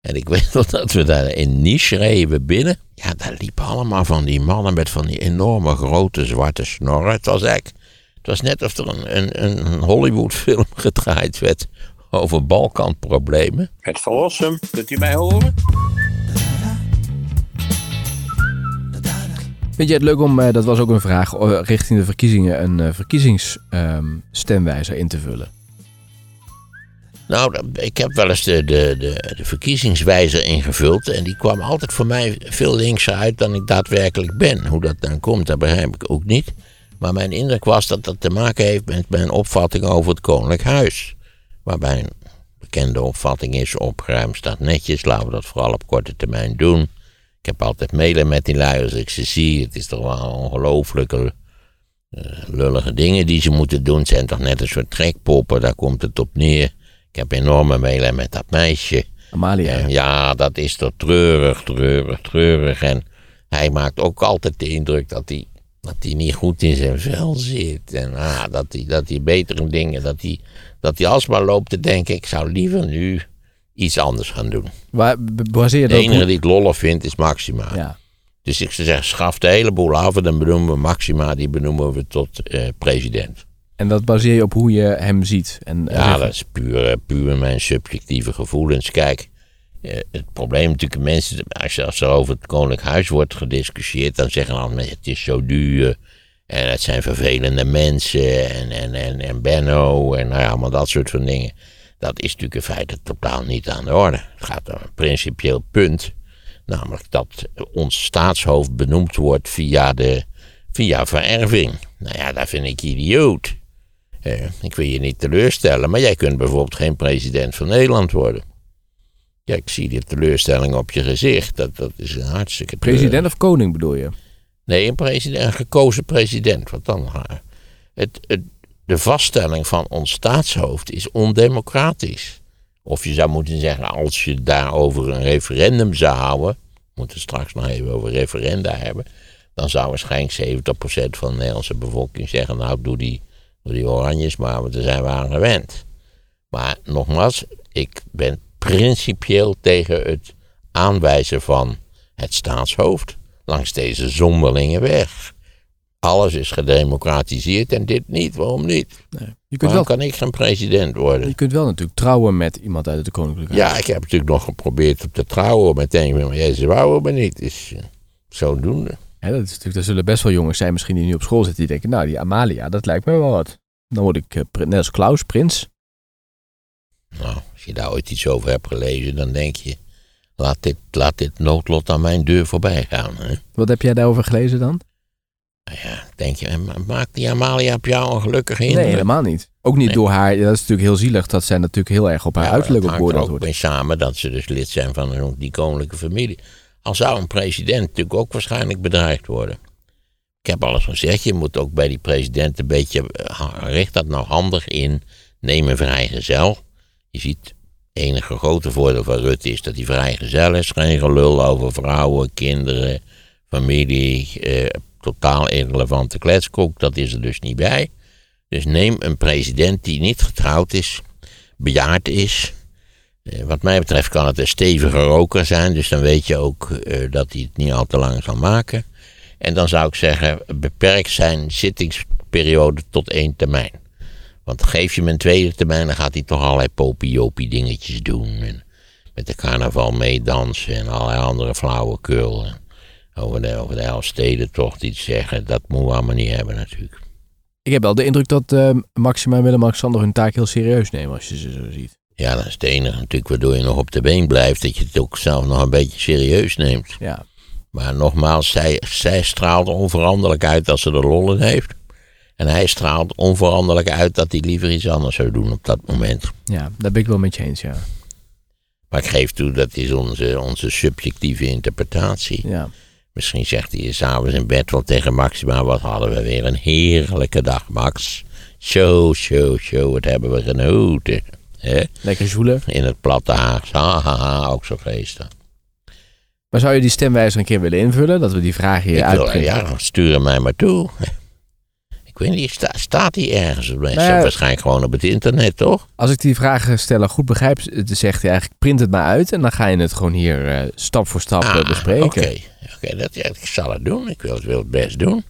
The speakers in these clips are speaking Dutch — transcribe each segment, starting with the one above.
En ik weet nog dat we daar in Nice reden binnen. Ja, daar liepen allemaal van die mannen met van die enorme grote zwarte snorren. Het was eigenlijk, het was net of er een, een, een Hollywoodfilm gedraaid werd over Balkanproblemen. Het verlossen, kunt u mij horen? Vind je het leuk om, eh, dat was ook een vraag, eh, richting de verkiezingen een eh, verkiezingsstemwijzer in te vullen? Nou, ik heb wel eens de, de, de, de verkiezingswijzer ingevuld. En die kwam altijd voor mij veel linkser uit dan ik daadwerkelijk ben. Hoe dat dan komt, dat begrijp ik ook niet. Maar mijn indruk was dat dat te maken heeft met mijn opvatting over het Koninklijk Huis. Waarbij een bekende opvatting is: opgeruimd staat netjes, laten we dat vooral op korte termijn doen. Ik heb altijd mailen met die lui als ik ze zie. Het is toch wel ongelooflijke eh, lullige dingen die ze moeten doen. Zijn toch net een soort trekpoppen, daar komt het op neer. Ik heb enorme mailen met dat meisje. Amalia. En ja, dat is toch treurig, treurig, treurig. En hij maakt ook altijd de indruk dat hij, dat hij niet goed in zijn vel zit. En ah, dat, hij, dat hij betere dingen, dat hij, dat hij alsmaar loopt te denken, ik zou liever nu iets anders gaan doen. Waar baseer je De enige die ik lollig vind is Maxima. Ja. Dus ik zou zeggen, schaf de hele boel af en dan benoemen we Maxima, die benoemen we tot eh, president. En dat baseer je op hoe je hem ziet. En, en Ja, dat is puur, eh, puur mijn subjectieve gevoelens. Kijk, eh, het probleem natuurlijk, mensen, als, er over het Koninklijk Huis wordt gediscussieerd, dan zeggen dan het is zo duur. En het zijn vervelende mensen. En, en, en, en Benno. En nou ja, allemaal dat soort van dingen. Dat is natuurlijk in feite totaal niet aan de orde. Het gaat om een principieel punt. Namelijk dat ons staatshoofd benoemd wordt via, de, via vererving. Nou ja, dat vind ik idioot. Eh, ik wil je niet teleurstellen, maar jij kunt bijvoorbeeld geen president van Nederland worden. Ja, ik zie de teleurstelling op je gezicht. Dat, dat is een hartstikke. President of koning bedoel je? Nee, een, president, een gekozen president. Wat dan? Het, het, de vaststelling van ons staatshoofd is ondemocratisch. Of je zou moeten zeggen, als je daarover een referendum zou houden. We moeten straks nog even over referenda hebben. Dan zou waarschijnlijk 70% van de Nederlandse bevolking zeggen: Nou, doe die, die oranjes maar, daar zijn we aan gewend. Maar nogmaals, ik ben principieel tegen het aanwijzen van het staatshoofd langs deze zonderlinge weg. Alles is gedemocratiseerd en dit niet. Waarom niet? Nee. Je, kunt Waarom wel, kan ik geen president worden? je kunt wel natuurlijk trouwen met iemand uit het koninklijke. Ja, ik heb natuurlijk nog geprobeerd op te trouwen. Meteen, maar Jezus wou me niet. Dus zodoende. Hè, dat is natuurlijk, er zullen best wel jongens zijn misschien die nu op school zitten. Die denken, nou die Amalia, dat lijkt me wel wat. Dan word ik eh, net als Klaus, prins. Nou, als je daar ooit iets over hebt gelezen, dan denk je... Laat dit, laat dit noodlot aan mijn deur voorbij gaan. Hè? Wat heb jij daarover gelezen dan? Nou ja, denk je, ma- maakt die Amalia op jou een gelukkige Nee, helemaal niet. Ook niet Nee. door haar. Dat is natuurlijk heel zielig dat zij natuurlijk heel erg op haar Ja, uiterlijk op hangt er beoordeeld ook wordt. mee samen dat ze dus lid zijn van die koninklijke familie. Al zou een president natuurlijk ook waarschijnlijk bedreigd worden. Ik heb alles gezegd, je moet ook bij die president een beetje, eh, richt dat nou handig in, neem een vrijgezel. Je ziet, enige grote voordeel van Rutte is dat hij vrijgezel is. Geen gelul over vrouwen, kinderen, familie, eh, totaal irrelevante kletskoek, dat is er dus niet bij. Dus neem een president die niet getrouwd is, bejaard is, Wat mij betreft kan het een stevige roker zijn, dus dan weet je ook eh, dat hij het niet al te lang zal maken. En dan zou ik zeggen, beperk zijn zittingsperiode tot één termijn. Want geef je hem een tweede termijn, dan gaat hij toch allerlei popiopie dingetjes doen. En met de carnaval meedansen en allerlei andere flauwekul. Over de, over de Elfstedentocht iets zeggen, dat moeten we allemaal niet hebben natuurlijk. Ik heb wel de indruk dat eh, Maxima en Willem-Alexander hun taak heel serieus nemen als je ze zo ziet. Ja, dat is het enige natuurlijk waardoor je nog op de been blijft, dat je het ook zelf nog een beetje serieus neemt. Ja. Maar nogmaals, zij, zij straalt onveranderlijk uit als ze de lollen heeft. En hij straalt onveranderlijk uit dat hij liever iets anders zou doen op dat moment. ja, daar ben ik wel met je eens, ja. Maar ik geef toe, dat is onze, onze subjectieve interpretatie. ja. Misschien zegt hij s'avonds in bed wel tegen Maxima, wat hadden we weer een heerlijke dag, Max. Zo, zo, zo, wat hebben we genoten. Hè? Lekker zoelen. In het platte Haags, ha, ha, ha, ook zo geestig. Maar zou je die stemwijzer een keer willen invullen? Dat we die vragen hier uitprinten? ja, stuur hem mij maar toe. Ik weet niet, sta- staat die ergens? Ja. Waarschijnlijk gewoon op het internet, toch? Als ik die vragen stellen goed begrijp, zegt hij eigenlijk print het maar uit en dan ga je het gewoon hier eh, stap voor stap eh, Ah, bespreken. Oké, Oké, dat ja, ik zal het doen. Ik wil het, wil het best doen.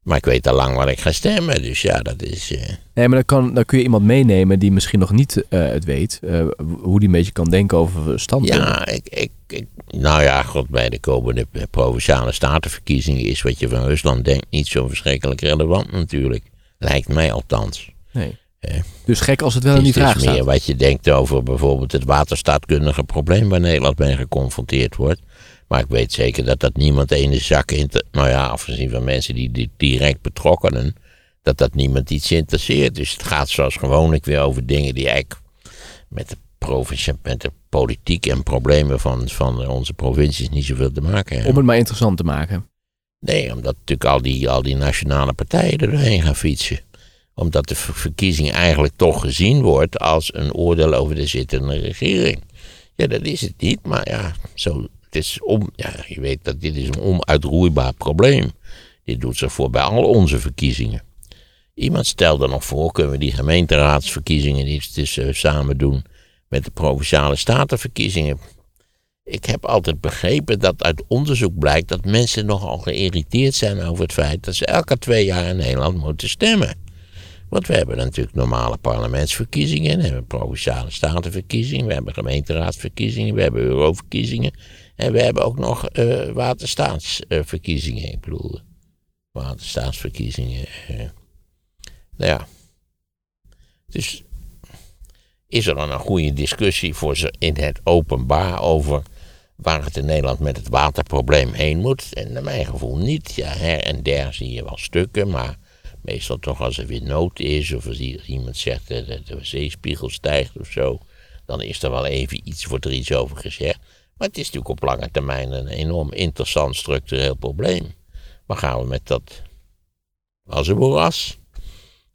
Maar ik weet al lang wat ik ga stemmen. Dus ja, dat is... eh, Nee, maar dan, kan, dan kun je iemand meenemen die misschien nog niet eh, het weet, eh, hoe die een beetje kan denken over standpunten. Ja, ik, ik, ik, nou ja, god, bij de komende provinciale statenverkiezingen is wat je van Rusland denkt niet zo verschrikkelijk relevant natuurlijk. Lijkt mij althans. Nee. Dus gek als het wel in die is vraag dus meer wat je denkt over bijvoorbeeld het waterstaatkundige probleem waar Nederland mee geconfronteerd wordt. Maar ik weet zeker dat dat niemand ene zak in Nou ja, afgezien van mensen die, die direct betrokkenen, dat dat niemand iets interesseert. Dus het gaat zoals gewoonlijk weer over dingen die eigenlijk met de provincie, met de politiek en problemen van, van onze provincies niet zoveel te maken hebben. Om het maar interessant te maken. Nee, omdat natuurlijk al die, al die nationale partijen er doorheen gaan fietsen. Omdat de ver- verkiezing eigenlijk toch gezien wordt als een oordeel over de zittende regering. Ja, dat is het niet, maar ja, zo, het is om, ja, je weet dat dit is een onuitroeibaar probleem. Dit doet zich voor bij al onze verkiezingen. Iemand stelde nog voor, kunnen we die gemeenteraadsverkiezingen niet eens eh, samen doen met de provinciale statenverkiezingen. Ik heb altijd begrepen dat uit onderzoek blijkt dat mensen nogal geïrriteerd zijn over het feit dat ze elke twee jaar in Nederland moeten stemmen. Want we hebben natuurlijk normale parlementsverkiezingen, we hebben provinciale statenverkiezingen, we hebben gemeenteraadsverkiezingen, we hebben euroverkiezingen en we hebben ook nog eh, waterstaatsverkiezingen. Ik bedoel, waterstaatsverkiezingen. eh. nou ja. Dus is er dan een goede discussie voor ze in het openbaar over waar het in Nederland met het waterprobleem heen moet? En naar mijn gevoel niet. Ja, her en der zie je wel stukken, maar meestal toch als er weer nood is of als iemand zegt dat de, zeespiegel stijgt of zo, dan is er wel even iets, wordt er iets over gezegd. Maar het is natuurlijk op lange termijn een enorm interessant structureel probleem. Waar gaan we met dat moeras?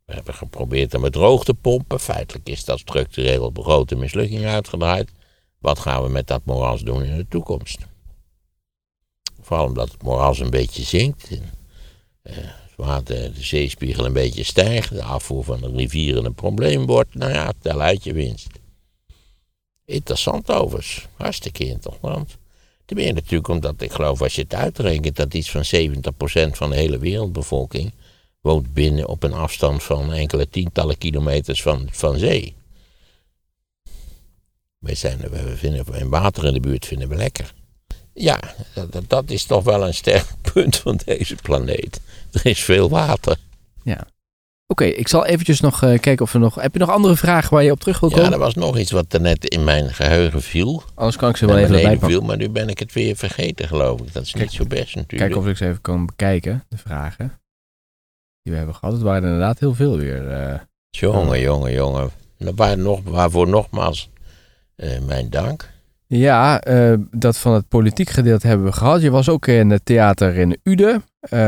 We hebben geprobeerd hem het droog te pompen. Feitelijk is dat structureel op grote mislukking uitgedraaid. Wat gaan we met dat moras doen in de toekomst? Vooral omdat het moras een beetje zinkt. En, eh, de zeespiegel een beetje stijgt. De afvoer van de rivieren een probleem wordt. Nou ja, tel uit je winst. Interessant overigens. Hartstikke interessant. Ten meer natuurlijk omdat ik geloof als je het uitrekent dat iets van 70% van de hele wereldbevolking woont binnen op een afstand van enkele tientallen kilometers van, van zee. Wij zijn, we vinden en water in de buurt vinden we lekker. Ja, dat, dat- is toch wel een sterk punt van deze planeet. Er is veel water. Oké, ik zal eventjes nog eh, kijken of er nog... Heb je nog andere vragen waar je op terug wil Ja, komen? er was nog iets wat er net in mijn geheugen viel. Anders kan ik ze wel even erbij viel, maar nu ben ik het weer vergeten, geloof ik. Dat is Kijk, niet zo best natuurlijk. Kijken of ik ze even kan bekijken, de vragen die we hebben gehad. Het waren er inderdaad heel veel weer. eh. Jongen, jongen, jongen. Waar nog, waarvoor nogmaals eh, mijn dank. Ja, dat van het politiek gedeelte hebben we gehad. Je was ook in het theater in Uden. Eh,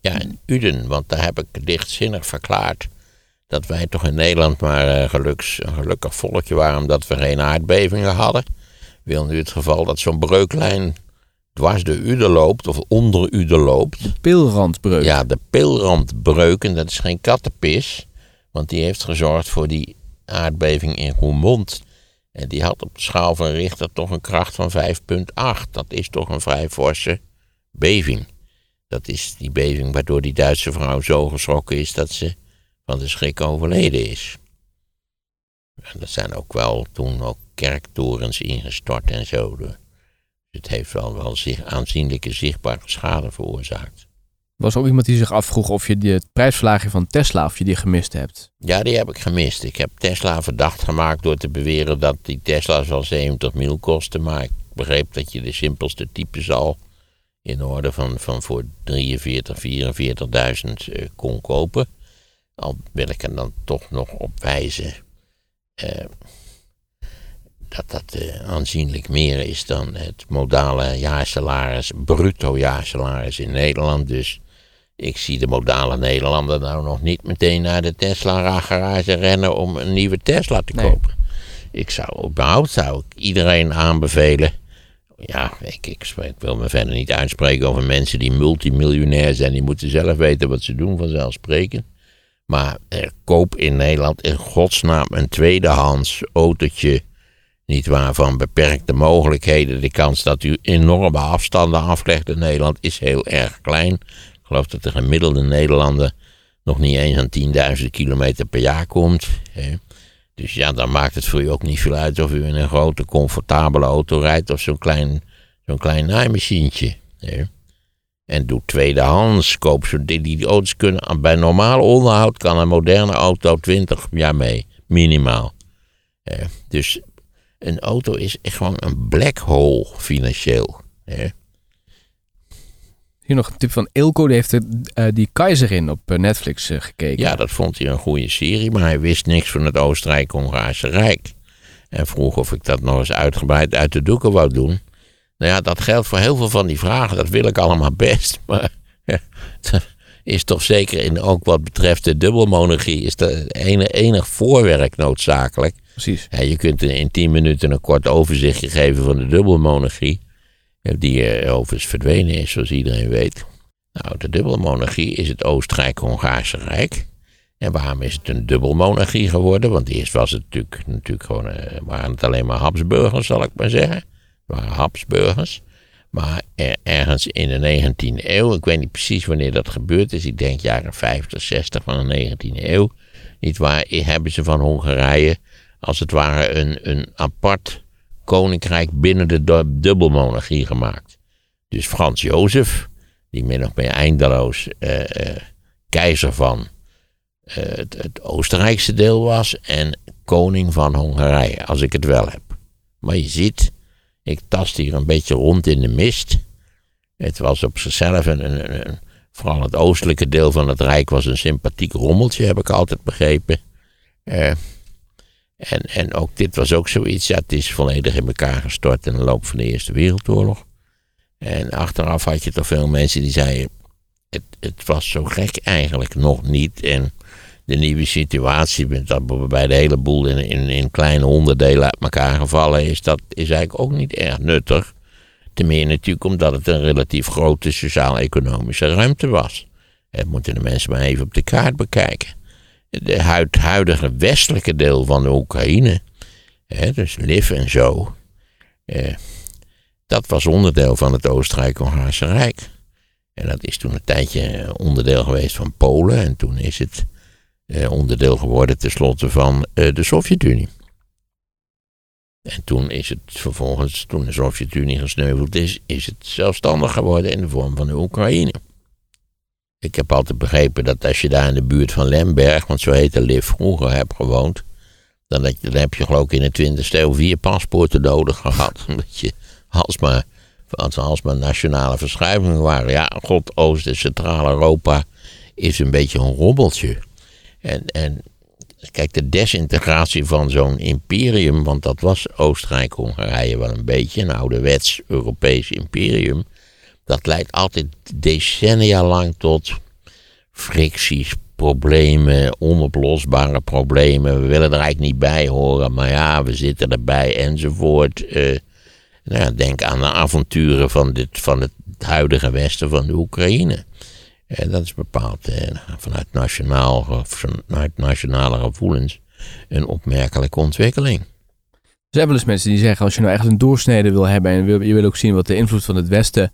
Ja, in Uden, want daar heb ik lichtzinnig verklaard dat wij toch in Nederland maar eh, geluks, een gelukkig volkje waren omdat we geen aardbevingen hadden. Wil nu het geval dat zo'n breuklijn dwars door Uden loopt of onder Uden loopt. Pilrandbreuk. Ja, de pilrandbreuk, en dat is geen kattenpis, want die heeft gezorgd voor die aardbeving in Roermond. En die had op de schaal van Richter toch een kracht van 5,8. Dat is toch een vrij forse beving. Dat is die beving waardoor die Duitse vrouw zo geschrokken is dat ze van de schrik overleden is. En er zijn ook wel toen ook kerktorens ingestort en zo. Dus het heeft wel, wel zich aanzienlijke zichtbare schade veroorzaakt. Er was ook iemand die zich afvroeg of je die prijsverlaging van Tesla, of je die gemist hebt. Ja, die heb ik gemist. Ik heb Tesla verdacht gemaakt door te beweren dat die Tesla's wel 70 mil kosten. Maar ik begreep dat je de simpelste types al in orde van, van voor 43, 44.000 eh, kon kopen. Al wil ik er dan toch nog op wijzen eh, dat dat eh, aanzienlijk meer is dan het modale jaarsalaris, bruto jaarsalaris in Nederland. Dus ik zie de modale Nederlander nou nog niet meteen naar de Tesla-garage rennen om een nieuwe Tesla te Nee. kopen. Ik zou überhaupt zou ik iedereen aanbevelen. Ja, ik, ik, wil me verder niet uitspreken over mensen die multimiljonair zijn. Die moeten zelf weten wat ze doen, vanzelfsprekend. Maar koop in Nederland in godsnaam een tweedehands autootje. Niet waar van beperkte mogelijkheden. De kans dat u enorme afstanden aflegt in Nederland is heel erg klein. Ik geloof dat de gemiddelde Nederlander nog niet eens aan 10.000 kilometer per jaar komt. Hè. Dus ja, dan maakt het voor u ook niet veel uit of u in een grote, comfortabele auto rijdt of zo'n klein, zo'n klein naaimachientje. Hè. En doe tweedehands, koop zo die, die auto's kunnen, bij normaal onderhoud kan een moderne auto 20 jaar mee, minimaal. Dus een auto is gewoon een black hole financieel. Hè. Hier nog een tip van Ilko, die heeft de, eh, die Keizerin op eh, Netflix eh, gekeken. Ja, dat vond hij een goede serie, maar hij wist niks van het Oostenrijk-Hongaarse Rijk. En vroeg of ik dat nog eens uitgebreid uit de doeken wou doen. Nou ja, dat geldt voor heel veel van die vragen, dat wil ik allemaal best. Maar is toch zeker in ook wat betreft de dubbelmonarchie, is er enig, enig voorwerk noodzakelijk. Precies. Ja, je kunt in, in tien minuten een kort overzichtje geven van de dubbelmonarchie. Eh, Die eh, overigens verdwenen is, zoals iedereen weet. Nou, de dubbelmonarchie is het Oostenrijk-Hongaarse Rijk. En waarom is het een dubbelmonarchie geworden? Want eerst was het natuurlijk, natuurlijk gewoon, eh, waren het alleen maar Habsburgers, zal ik maar zeggen. Het waren Habsburgers. Maar er- ergens in de 19e eeuw, ik weet niet precies wanneer dat gebeurd is, ik denk jaren 50, 60 van de 19e eeuw, niet waar, hebben ze van Hongarije als het ware een, een apart koninkrijk binnen de du- dubbelmonarchie gemaakt. Dus Frans Jozef, die min of meer eindeloos eh, eh, keizer van eh, het, het Oostenrijkse deel was en koning van Hongarije, als ik het wel heb. Maar je ziet, ik tast hier een beetje rond in de mist. Het was op zichzelf een, een, vooral het oostelijke deel van het rijk was een sympathiek rommeltje, heb ik altijd begrepen. En, en ook dit was ook zoiets, het is volledig in elkaar gestort in de loop van de Eerste Wereldoorlog. En achteraf had je toch veel mensen die zeiden, het, het was zo gek eigenlijk nog niet. En de nieuwe situatie, dat waarbij de hele boel in, in, in kleine onderdelen uit elkaar gevallen is, dat is eigenlijk ook niet erg nuttig. Ten meer natuurlijk omdat het een relatief grote sociaal-economische ruimte was. Dat moeten de mensen maar even op de kaart bekijken. Huid- huidige westelijke deel van de Oekraïne, hè, dus Liv en zo, eh, dat was onderdeel van het Oostenrijk-Hongaarse Rijk. En dat is toen een tijdje eh, onderdeel geweest van Polen. En toen is het eh, onderdeel geworden tenslotte van eh, de Sovjet-Unie. En toen is het vervolgens, toen de Sovjet-Unie gesneuveld is, is het zelfstandig geworden in de vorm van de Oekraïne. Ik heb altijd begrepen dat als je daar in de buurt van Lemberg, want zo heette Liv vroeger, hebt gewoond, dan, dat je, heb je geloof ik in de 20e eeuw vier paspoorten nodig gehad. Omdat je alsmaar, als alsmaar nationale verschuivingen waren. Ja, God, Oost- en Centraal-Europa is een beetje een robbeltje. En, en kijk, de desintegratie van zo'n imperium, want dat was Oostenrijk-Hongarije wel een beetje, een ouderwets Europees imperium. Dat leidt altijd decennia lang tot fricties, problemen, onoplosbare problemen. We willen er eigenlijk niet bij horen, maar ja, we zitten erbij enzovoort. Eh, nou denk aan de avonturen van, dit, van het huidige westen van de Oekraïne. En dat is bepaald eh, vanuit, nationaal, vanuit nationale gevoelens een opmerkelijke ontwikkeling. Er zijn wel eens mensen die zeggen, als je nou echt een doorsnede wil hebben en je wil ook zien wat de invloed van het Westen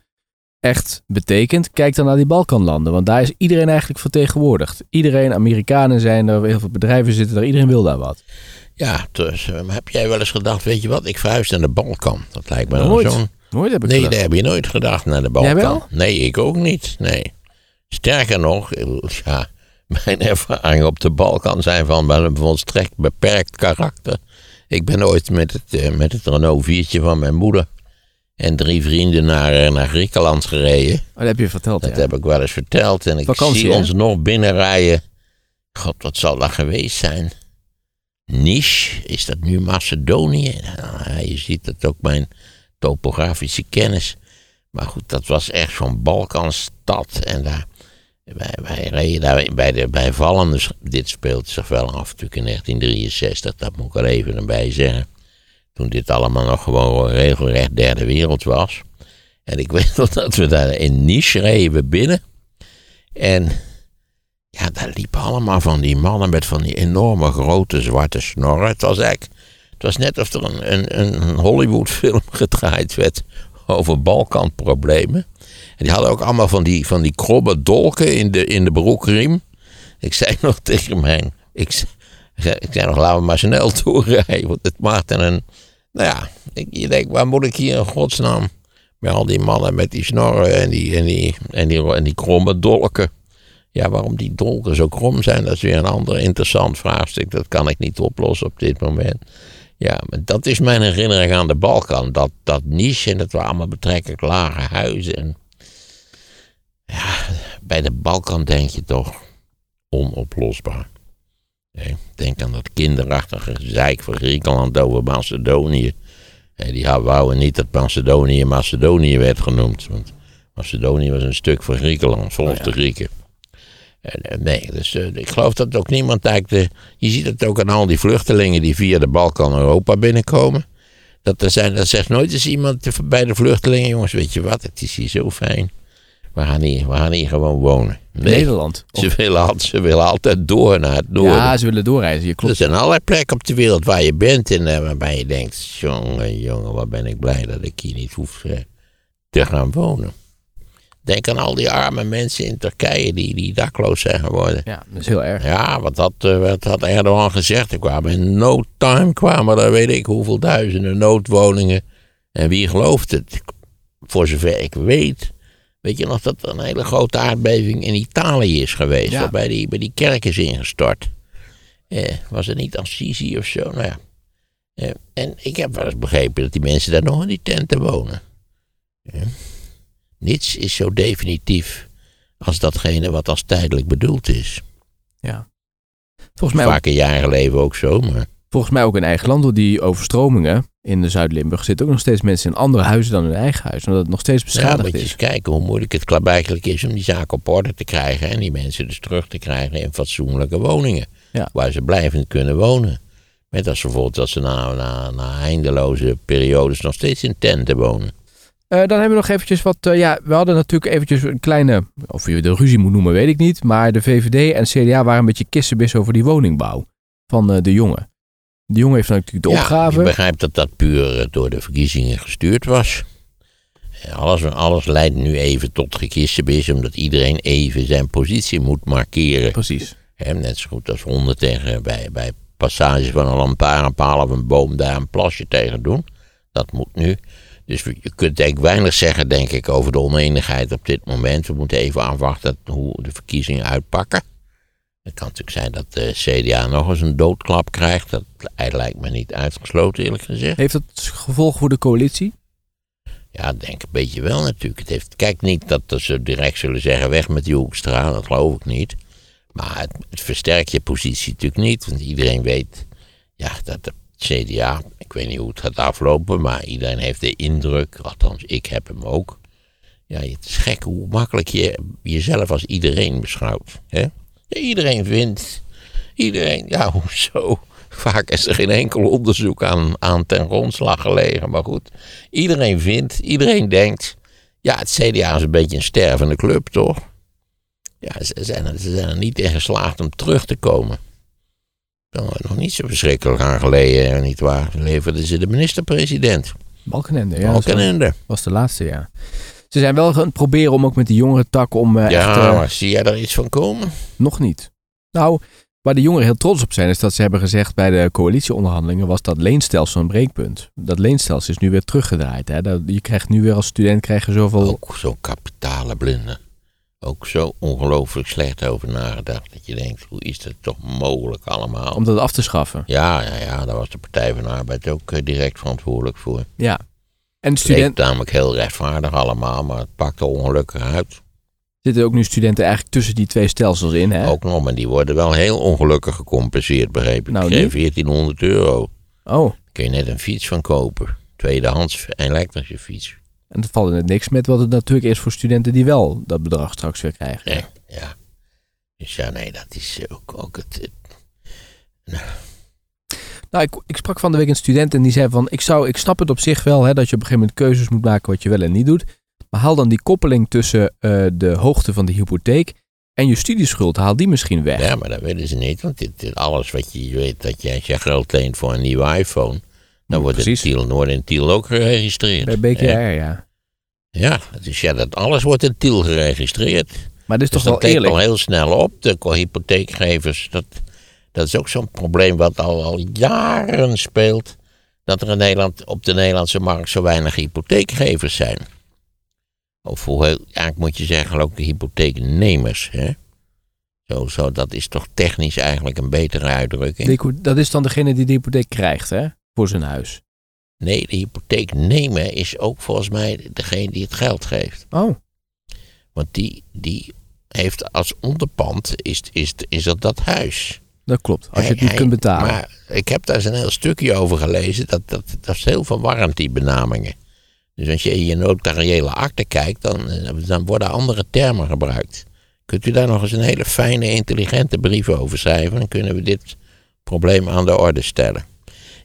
echt betekent, kijk dan naar die Balkanlanden. Want daar is iedereen eigenlijk vertegenwoordigd. Iedereen, Amerikanen zijn er, heel veel bedrijven zitten er, iedereen wil daar wat. Ja, dus eh, heb jij wel eens gedacht, weet je wat, ik verhuis naar de Balkan. Dat lijkt me Nooit. zo'n... Nooit heb ik Nee, gedacht. dat heb je nooit gedacht naar de Balkan. Jij wel? Nee, ik ook niet. Nee. Sterker nog, ja, mijn ervaringen op de Balkan zijn van wel een volstrekt beperkt karakter. Ik ben ooit met het, eh, met het Renault 4 van mijn moeder en drie vrienden naar, eh, naar Griekenland gereden. Oh, dat heb je verteld, Dat ja. heb ik wel eens verteld. En ik Vakantie, zie hè? ons nog binnenrijden. God, wat zal dat geweest zijn? Nisch, is dat nu Macedonië? Nou, je ziet dat ook mijn topografische kennis. Maar goed, dat was echt zo'n Balkanstad. En daar, wij, wij reden daar bij, de, bij Vallende. Dit speelt zich wel af natuurlijk in 1963. Dat moet ik er even bij zeggen. Toen dit allemaal nog gewoon regelrecht derde wereld was. En ik weet nog dat we daar in Nice reden binnen. En Ja, daar liepen allemaal van die mannen met van die enorme grote zwarte snorren. Het was eigenlijk, het was net of er een, een, een Hollywoodfilm gedraaid werd over Balkanproblemen. En die hadden ook allemaal van die, van die krobbe dolken in de, in de broekriem. Ik zei nog tegen mij, ik, ik zei nog, laten we maar snel doorrijden. Want het maakt een, nou ja, ik, je denkt, waar moet ik hier in godsnaam met al die mannen met die snorren en die, en die, en die, en die kromme dolken. Ja, waarom die dolken zo krom zijn, dat is weer een ander interessant vraagstuk. Dat kan ik niet oplossen op dit moment. Ja, maar dat is mijn herinnering aan de Balkan. Dat, dat niche en dat waren allemaal betrekkelijk lage huizen. En ja, bij de Balkan denk je toch onoplosbaar. Denk aan dat kinderachtige gezeik van Griekenland over Macedonië. Die wouden niet dat Macedonië Macedonië werd genoemd. Want Macedonië was een stuk van Griekenland, volgens Oh ja. de Grieken. En, eh, nee, dus eh, ik geloof dat ook niemand eigenlijk... De, je ziet het ook aan al die vluchtelingen die via de Balkan Europa binnenkomen. Dat, er zijn, dat zegt nooit eens iemand bij de vluchtelingen... jongens, weet je wat, het is hier zo fijn. We gaan hier, we gaan hier gewoon wonen. Nee, Nederland. ze willen, ze willen altijd door naar het noorden. ja, ze willen doorreizen. Je Er klopt. zijn allerlei plekken op de wereld waar je bent en eh, waarbij je denkt: jongen, jongen, wat ben ik blij dat ik hier niet hoef eh, te gaan wonen. Denk aan al die arme mensen in Turkije die, die dakloos zijn geworden. Ja, dat is heel erg. Ja, wat had, eh, wat had Erdogan gezegd? Er kwamen in no time kwamen er weet ik hoeveel duizenden noodwoningen. En wie gelooft het? Voor zover ik weet. Weet je nog dat er een hele grote aardbeving in Italië is geweest? Ja. Waarbij die, bij die kerk is ingestort. Eh, was het niet Assisi of zo? Nou ja. Eh, en ik heb wel eens begrepen dat die mensen daar nog in die tenten wonen. Eh, niets is zo definitief als datgene wat als tijdelijk bedoeld is. Ja. Volgens mij, ook, Vaak in eigen leven ook zo, maar volgens mij ook in eigen land door die overstromingen in de Zuid-Limburg zitten ook nog steeds mensen in andere huizen dan hun eigen huis. Omdat het nog steeds beschadigd moet je is. eens kijken hoe moeilijk het klaarblijkelijk is om die zaak op orde te krijgen en die mensen dus terug te krijgen in fatsoenlijke woningen. Ja. Waar ze blijvend kunnen wonen. Met als gevolg dat ze na, na, na eindeloze periodes nog steeds in tenten wonen. Eh, dan hebben we nog eventjes wat. eh, ja, we hadden natuurlijk eventjes een kleine. Of je de ruzie moet noemen, weet ik niet. Maar de VVD en CDA waren een beetje kissenbis over die woningbouw van eh, de jongen. De jongen heeft natuurlijk de Ja, opgave. ik begrijp dat dat puur eh, door de verkiezingen gestuurd was. Alles, alles leidt nu even tot gekissenbis, omdat iedereen even zijn positie moet markeren. Precies. Net zo goed als honden tegen, bij, bij passages van een lantaarnpaal of een boom daar een plasje tegen doen. Dat moet nu. Dus je kunt eigenlijk weinig zeggen, denk ik, over de oneenigheid op dit moment. We moeten even afwachten hoe de verkiezingen uitpakken. Het kan natuurlijk zijn dat de CDA nog eens een doodklap krijgt. Dat lijkt me niet uitgesloten, eerlijk gezegd. Heeft dat gevolg voor de coalitie? Ja, denk een beetje wel natuurlijk. Het heeft, kijk niet dat ze direct zullen zeggen weg met die Hoekstra, dat geloof ik niet. Maar het, het versterkt je positie natuurlijk niet. Want iedereen weet ja, dat de CDA, ik weet niet hoe het gaat aflopen, maar iedereen heeft de indruk, althans ik heb hem ook. Ja, het is gek hoe makkelijk je jezelf als iedereen beschouwt. Hè? Iedereen vindt, iedereen, ja, hoezo? Vaak is er geen enkel onderzoek aan, aan ten grondslag gelegen. Maar goed, iedereen vindt, iedereen denkt. Ja, het CDA is een beetje een stervende club, toch? Ja, ze zijn, er, ze zijn er niet in geslaagd om terug te komen. Nou, nog niet zo verschrikkelijk aan geleden, nietwaar? Leverden ze de minister-president. Balkenende, ja. Balkenende. was de laatste, ja. Ze zijn wel gaan het proberen om ook met die jongere tak om eh, Ja, echt... eh, maar zie jij daar iets van komen? Nog niet. Nou, waar de jongeren heel trots op zijn, is dat ze hebben gezegd bij de coalitieonderhandelingen was dat leenstelsel een breekpunt. Dat leenstelsel is nu weer teruggedraaid. Hè? Dat, je krijgt nu weer als student krijg je zoveel... Ook zo'n kapitale blinde. Ook zo ongelooflijk slecht over nagedacht. Dat je denkt, hoe is dat toch mogelijk allemaal? Om dat af te schaffen. Ja, ja, ja, daar was de Partij van de Arbeid ook eh, direct verantwoordelijk voor. Ja. En Het studenten leek namelijk heel rechtvaardig allemaal, maar het pakte ongelukkig uit. zitten ook nu studenten eigenlijk tussen die twee stelsels in. Hè? Ook nog, maar die worden wel heel ongelukkig gecompenseerd, begrepen. Nou, ik nu? geef 1400 euro. Oh, Daar kun je net een fiets van kopen. Tweedehands elektrische fiets. en dat valt in het niks met wat het natuurlijk is voor studenten die wel dat bedrag straks weer krijgen. Ja, ja. Dus ja, nee, dat is ook, ook het, het- Nou, ik, ik sprak van de week een student en die zei van, ik, zou, ik snap het op zich wel hè, dat je op een gegeven moment keuzes moet maken wat je wel en niet doet. Maar haal dan die koppeling tussen eh, de hoogte van de hypotheek En je studieschuld, haal die misschien weg. Ja, maar dat willen ze niet. Want dit, dit alles wat je weet, dat je, als je geld leent voor een nieuwe iPhone, dan wordt precies. het Tiel Noord in Tiel ook geregistreerd. Bij BKR, Ja, ja. ja, dus ja, dat alles wordt in Tiel geregistreerd. Maar dit is Dus toch dat wel eerlijk. al heel snel op. De hypotheekgevers, dat, dat is ook zo'n probleem wat al, al jaren speelt. Dat er in Nederland, op de Nederlandse markt zo weinig hypotheekgevers zijn. Of hoe eigenlijk moet je zeggen ook de hypotheeknemers. Hè? Zo, zo, dat is toch technisch eigenlijk een betere uitdrukking. Dat is dan degene die de hypotheek krijgt, hè? Voor zijn huis. Nee, de hypotheek nemen is ook volgens mij degene die het geld geeft. Oh, Want die, die heeft als onderpand, is, is, is dat dat huis. Dat klopt. Als je het Hij- niet kunt betalen. Maar ik heb daar eens een heel stukje over gelezen. Dat, dat, dat is heel verwarrend, die benamingen. Dus als je in je notariële akte kijkt, dan, dan worden andere termen gebruikt. Kunt u daar nog eens een hele fijne, intelligente brief over schrijven? Dan kunnen we dit probleem aan de orde stellen.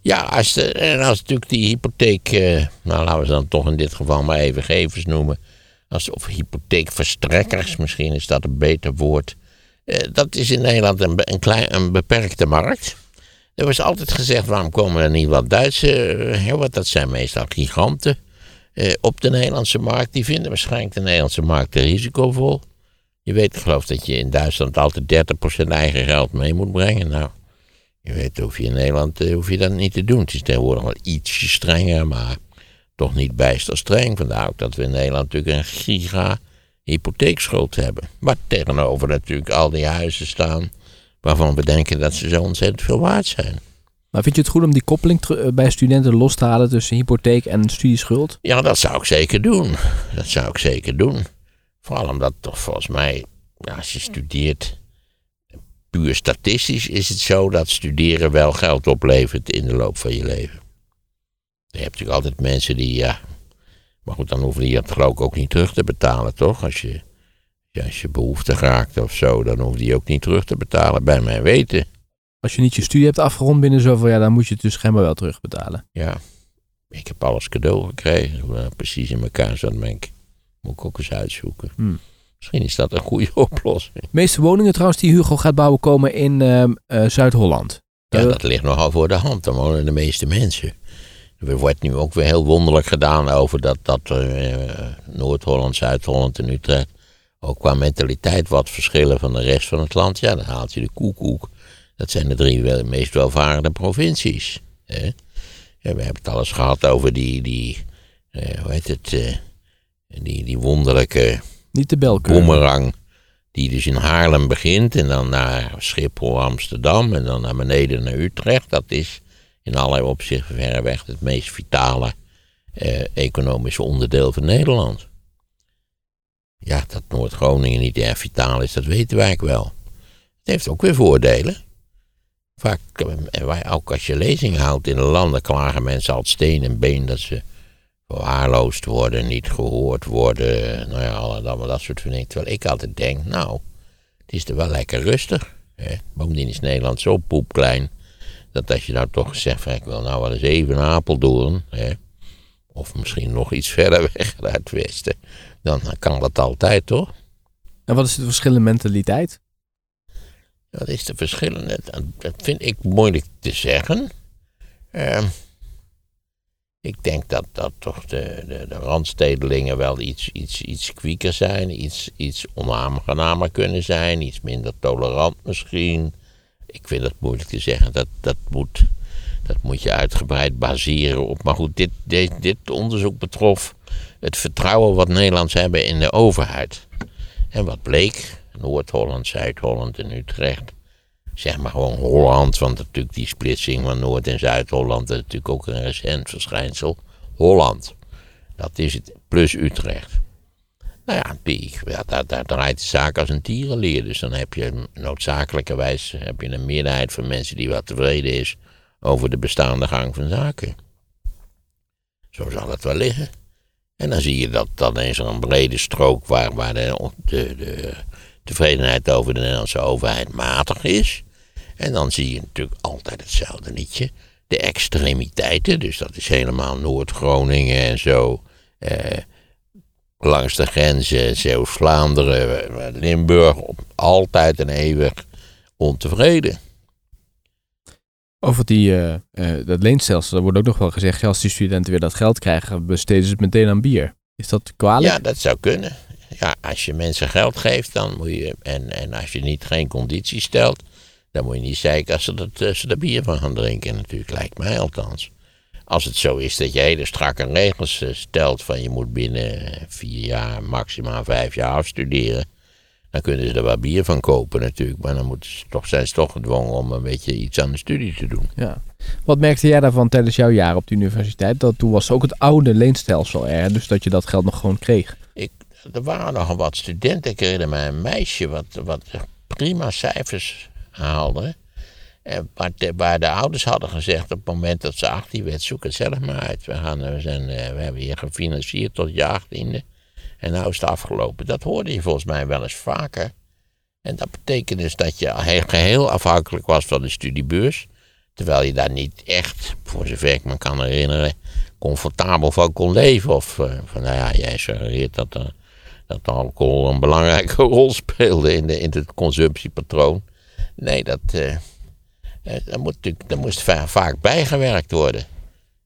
Ja, als, de, en als natuurlijk die hypotheek, eh, nou laten we ze dan toch in dit geval maar even gevers noemen. Als, of hypotheekverstrekkers, misschien is dat een beter woord. Eh, dat is in Nederland een, een, klein, een beperkte markt. Er was altijd gezegd, waarom komen er niet wat Duitse, eh, want dat zijn meestal giganten, eh, op de Nederlandse markt. Die vinden waarschijnlijk de Nederlandse markt te risicovol. Je weet, ik geloof dat je in Duitsland altijd 30% eigen geld mee moet brengen. Nou, je weet, hoef je in Nederland hoef je dat niet te doen. Het is tegenwoordig wel ietsje strenger, maar toch niet bijster streng. Vandaar ook dat we in Nederland natuurlijk een giga hypotheekschuld hebben. Maar tegenover natuurlijk al die huizen staan waarvan we denken dat ze zo ontzettend veel waard zijn. Maar vind je het goed om die koppeling eh, bij studenten los te halen tussen hypotheek en studieschuld? Ja, dat zou ik zeker doen. Dat zou ik zeker doen. Vooral omdat toch volgens mij, ja, als je studeert, puur statistisch is het zo dat studeren wel geld oplevert in de loop van je leven. Je hebt natuurlijk altijd mensen die, ja, maar goed, dan hoeven die dat geloof ik ook niet terug te betalen, toch? Als je, ja, als je behoefte raakt of zo, dan hoef je ook niet terug te betalen, bij mijn weten. Als je niet je studie hebt afgerond binnen zoveel jaar, dan moet je het dus schijnbaar wel terugbetalen. Ja, ik heb alles cadeau gekregen. Precies in elkaar zat, denk ik. Moet ik ook eens uitzoeken. Hmm. Misschien is dat een goede oplossing. De meeste woningen trouwens die Hugo gaat bouwen komen in ehm, eh, Zuid-Holland. Ja, Eh, dat ligt nogal voor de hand. Daar wonen de meeste mensen. Er wordt nu ook weer heel wonderlijk gedaan over dat, dat eh, Noord-Holland, Zuid-Holland en Utrecht ook qua mentaliteit wat verschillen van de rest van het land. Ja, dan haalt je de koekoek. Dat zijn de drie wel, meest welvarende provincies. Hè? Ja, we hebben het alles gehad over die, die eh, hoe heet het, eh, die, die wonderlijke Niet de boemerang. Die dus in Haarlem begint en dan naar Schiphol, Amsterdam en dan naar beneden naar Utrecht. Dat is in allerlei opzichten verreweg het meest vitale eh, economische onderdeel van Nederland. Ja, dat Noord-Groningen niet erg vitaal is, dat weten wij ook wel. Het heeft ook weer voordelen. Vaak, eh, ook als je lezing houdt in de landen, klagen mensen al steen en been dat ze verwaarloosd worden, niet gehoord worden, nou ja, dat soort dingen. Terwijl ik altijd denk, nou, het is er wel lekker rustig. Bovendien is Nederland zo poepklein, dat als je nou toch zegt, van, ik wil nou wel eens even naar Apeldoorn, hè? of misschien nog iets verder weg uit het westen, dan kan dat altijd, toch? En wat is het verschil in mentaliteit? Dat is de verschillende. Dat, vind ik moeilijk te zeggen. Ehm, ik denk dat, dat toch de, de, de randstedelingen wel iets, iets, iets kwieker zijn, iets, iets onaangenamer kunnen zijn, iets minder tolerant misschien. Ik vind het moeilijk te zeggen. Dat, dat, moet, dat moet je uitgebreid baseren op. Maar goed, dit, dit, dit onderzoek betrof het vertrouwen wat Nederlands hebben in de overheid. En wat bleek, Noord-Holland, Zuid-Holland en Utrecht. Zeg maar gewoon Holland, want natuurlijk die splitsing van Noord- en Zuid-Holland is natuurlijk ook een recent verschijnsel. Holland, dat is het, plus Utrecht. Nou ja, ja, daar, draait de zaak als een tierenleer. Dus dan heb je noodzakelijkerwijs heb je een meerderheid van mensen die wel tevreden is over de bestaande gang van zaken. Zo zal het wel liggen. En dan zie je dat dan is er een brede strook waar, waar de, de, de tevredenheid over de Nederlandse overheid matig is. En dan zie je natuurlijk altijd hetzelfde liedje. De extremiteiten, dus dat is helemaal Noord-Groningen en zo. Eh, langs de grenzen, Zeeuws-Vlaanderen, Limburg, altijd en eeuwig ontevreden. Over die, eh, eh, dat leenstelsel, er wordt ook nog wel gezegd, ja, als die studenten weer dat geld krijgen, besteden ze het meteen aan bier. Is dat kwalijk? Ja, dat zou kunnen. Ja, als je mensen geld geeft, dan moet je, en, en als je niet geen condities stelt, dan moet je niet zeiken als ze, dat, eh, ze er bier van gaan drinken, natuurlijk, lijkt mij althans. Als het zo is dat je hele strakke regels stelt van je moet binnen vier jaar, maximaal vijf jaar afstuderen, dan kunnen ze er wel bier van kopen natuurlijk. Maar dan moeten ze toch, zijn ze toch gedwongen om een beetje iets aan de studie te doen. Ja. Wat merkte jij daarvan tijdens jouw jaar op de universiteit? Dat toen was ook het oude leenstelsel er, dus dat je dat geld nog gewoon kreeg. Ik, er waren nog wat studenten. Ik herinner mij een meisje wat, wat prima cijfers haalde. En waar, de, waar de ouders hadden gezegd op het moment dat ze 18 werd, zoek het zelf maar uit. We, gaan, we, zijn, eh, we hebben hier gefinancierd tot je 18e. En nou is het afgelopen. Dat hoorde je volgens mij wel eens vaker. En dat betekent dus dat je geheel afhankelijk was van de studiebeurs. Terwijl je daar niet echt, voor zover ik me kan herinneren, comfortabel van kon leven. Of uh, van, nou ja, jij suggereert dat, dat alcohol een belangrijke rol speelde in, de, in het consumptiepatroon. Nee, dat, dat, moet, dat moest vaak bijgewerkt worden.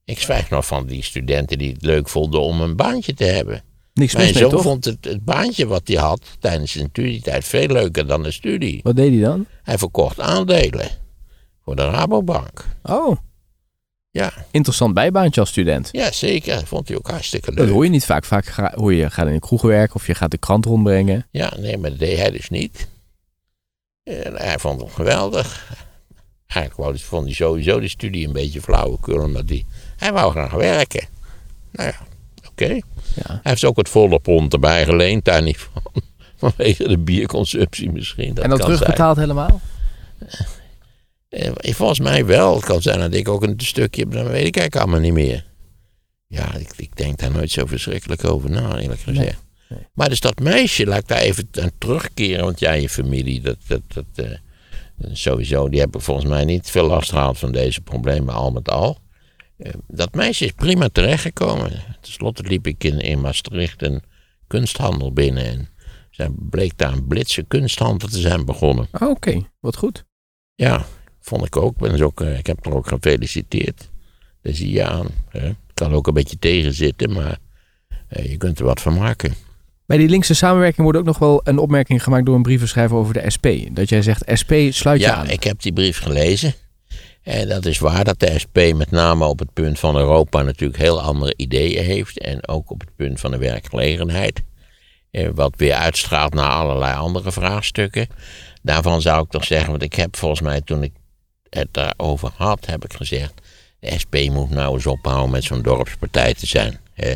Ik zwijg nog van die studenten die het leuk vonden om een baantje te hebben. Niks Mijn mee, zoon toch? vond het, het baantje wat hij had tijdens zijn studietijd veel leuker dan de studie. Wat deed hij dan? Hij verkocht aandelen voor de Rabobank. Oh, Ja, interessant bijbaantje als student. ja zeker. Dat vond hij ook hartstikke Dat leuk. hoor je niet vaak. Vaak ga, hoor je, gaat in een kroeg werken of je gaat de krant rondbrengen. Ja, nee, maar dat deed hij dus niet. En hij vond het geweldig. Eigenlijk wou, vond hij sowieso de studie een beetje flauwekul, omdat hij, hij wou graag werken. Nou ja, oké. Ja. Hij heeft ook het volle pond erbij geleend, daar niet van. Vanwege de bierconsumptie misschien. Dat en zijn. terugbetaald helemaal? Eh, volgens mij wel. Het kan zijn dat ik ook een stukje heb, dat weet ik eigenlijk allemaal niet meer. Ja, ik, ik denk daar nooit zo verschrikkelijk over na, eerlijk gezegd. nee. Maar dus dat meisje, laat ik daar even aan terugkeren, want jij, je familie, dat, dat, dat, eh, sowieso, die hebben volgens mij niet veel last gehad van deze problemen, al met al. Eh, dat meisje is prima terechtgekomen. Ten slotte liep ik in, in Maastricht een kunsthandel binnen en zij bleek daar een blitse kunsthandel te zijn begonnen. Oh, Oké, wat goed. Ja, vond ik ook. Ben dus ook eh, ik heb haar ook gefeliciteerd. Daar zie je aan. Hè. Kan ook een beetje tegenzitten, maar eh, je kunt er wat van maken. Bij die linkse samenwerking wordt ook nog wel een opmerking gemaakt door een brievenschrijver over de SP. Dat jij zegt, SP sluit je Ja, aan. ik heb die brief gelezen. En dat is waar dat de SP met name op het punt van Europa natuurlijk heel andere ideeën heeft. En ook op het punt van de werkgelegenheid. Wat weer uitstraalt naar allerlei andere vraagstukken. Daarvan zou ik toch zeggen, want ik heb volgens mij toen ik het daarover had, heb ik gezegd. De SP moet nou eens ophouden met zo'n dorpspartij te zijn. Hè?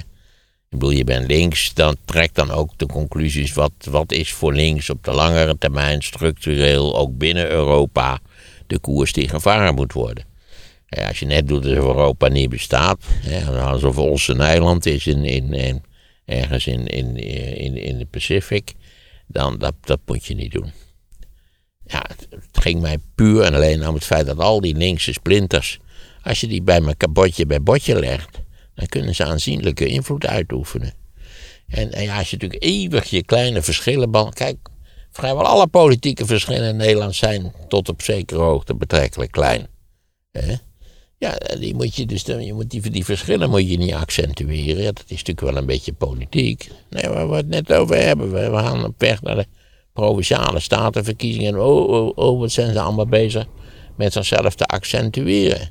Ik bedoel, je bent links, dan trek dan ook de conclusies. Wat, wat is voor links op de langere termijn structureel, ook binnen Europa, de koers die gevaren moet worden? Als je net doet alsof Europa niet bestaat, hè, alsof ons een eiland is in, in, ergens in, in, in, in de Pacific, dan dat, dat moet je niet doen. Ja, het, ging mij puur en alleen om het feit dat al die linkse splinters, als je die bij elkaar botje bij botje legt, dan kunnen ze aanzienlijke invloed uitoefenen. En, en ja, als je natuurlijk eeuwig je kleine verschillen... Kijk, vrijwel alle politieke verschillen in Nederland zijn tot op zekere hoogte betrekkelijk klein. Hè? Ja, die moet je dus, je moet die, verschillen moet je niet accentueren. Dat is natuurlijk wel een beetje politiek. Nee, waar we het net over hebben. We gaan op weg naar de provinciale statenverkiezingen. Oh, oh, oh, wat zijn ze allemaal bezig met zichzelf te accentueren.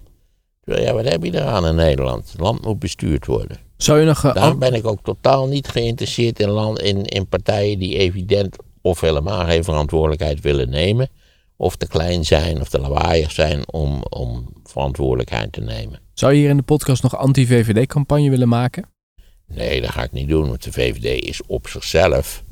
Ja, wat heb je eraan in Nederland? Het land moet bestuurd worden. Zou je nog... eh, Daarom ben ik ook totaal niet geïnteresseerd in, land, in, in partijen die evident of helemaal geen verantwoordelijkheid willen nemen. Of te klein zijn of te lawaaiig zijn om, om verantwoordelijkheid te nemen. Zou je hier in de podcast nog anti-VVD-campagne willen maken? Nee, dat ga ik niet doen, want de VVD is op zichzelf.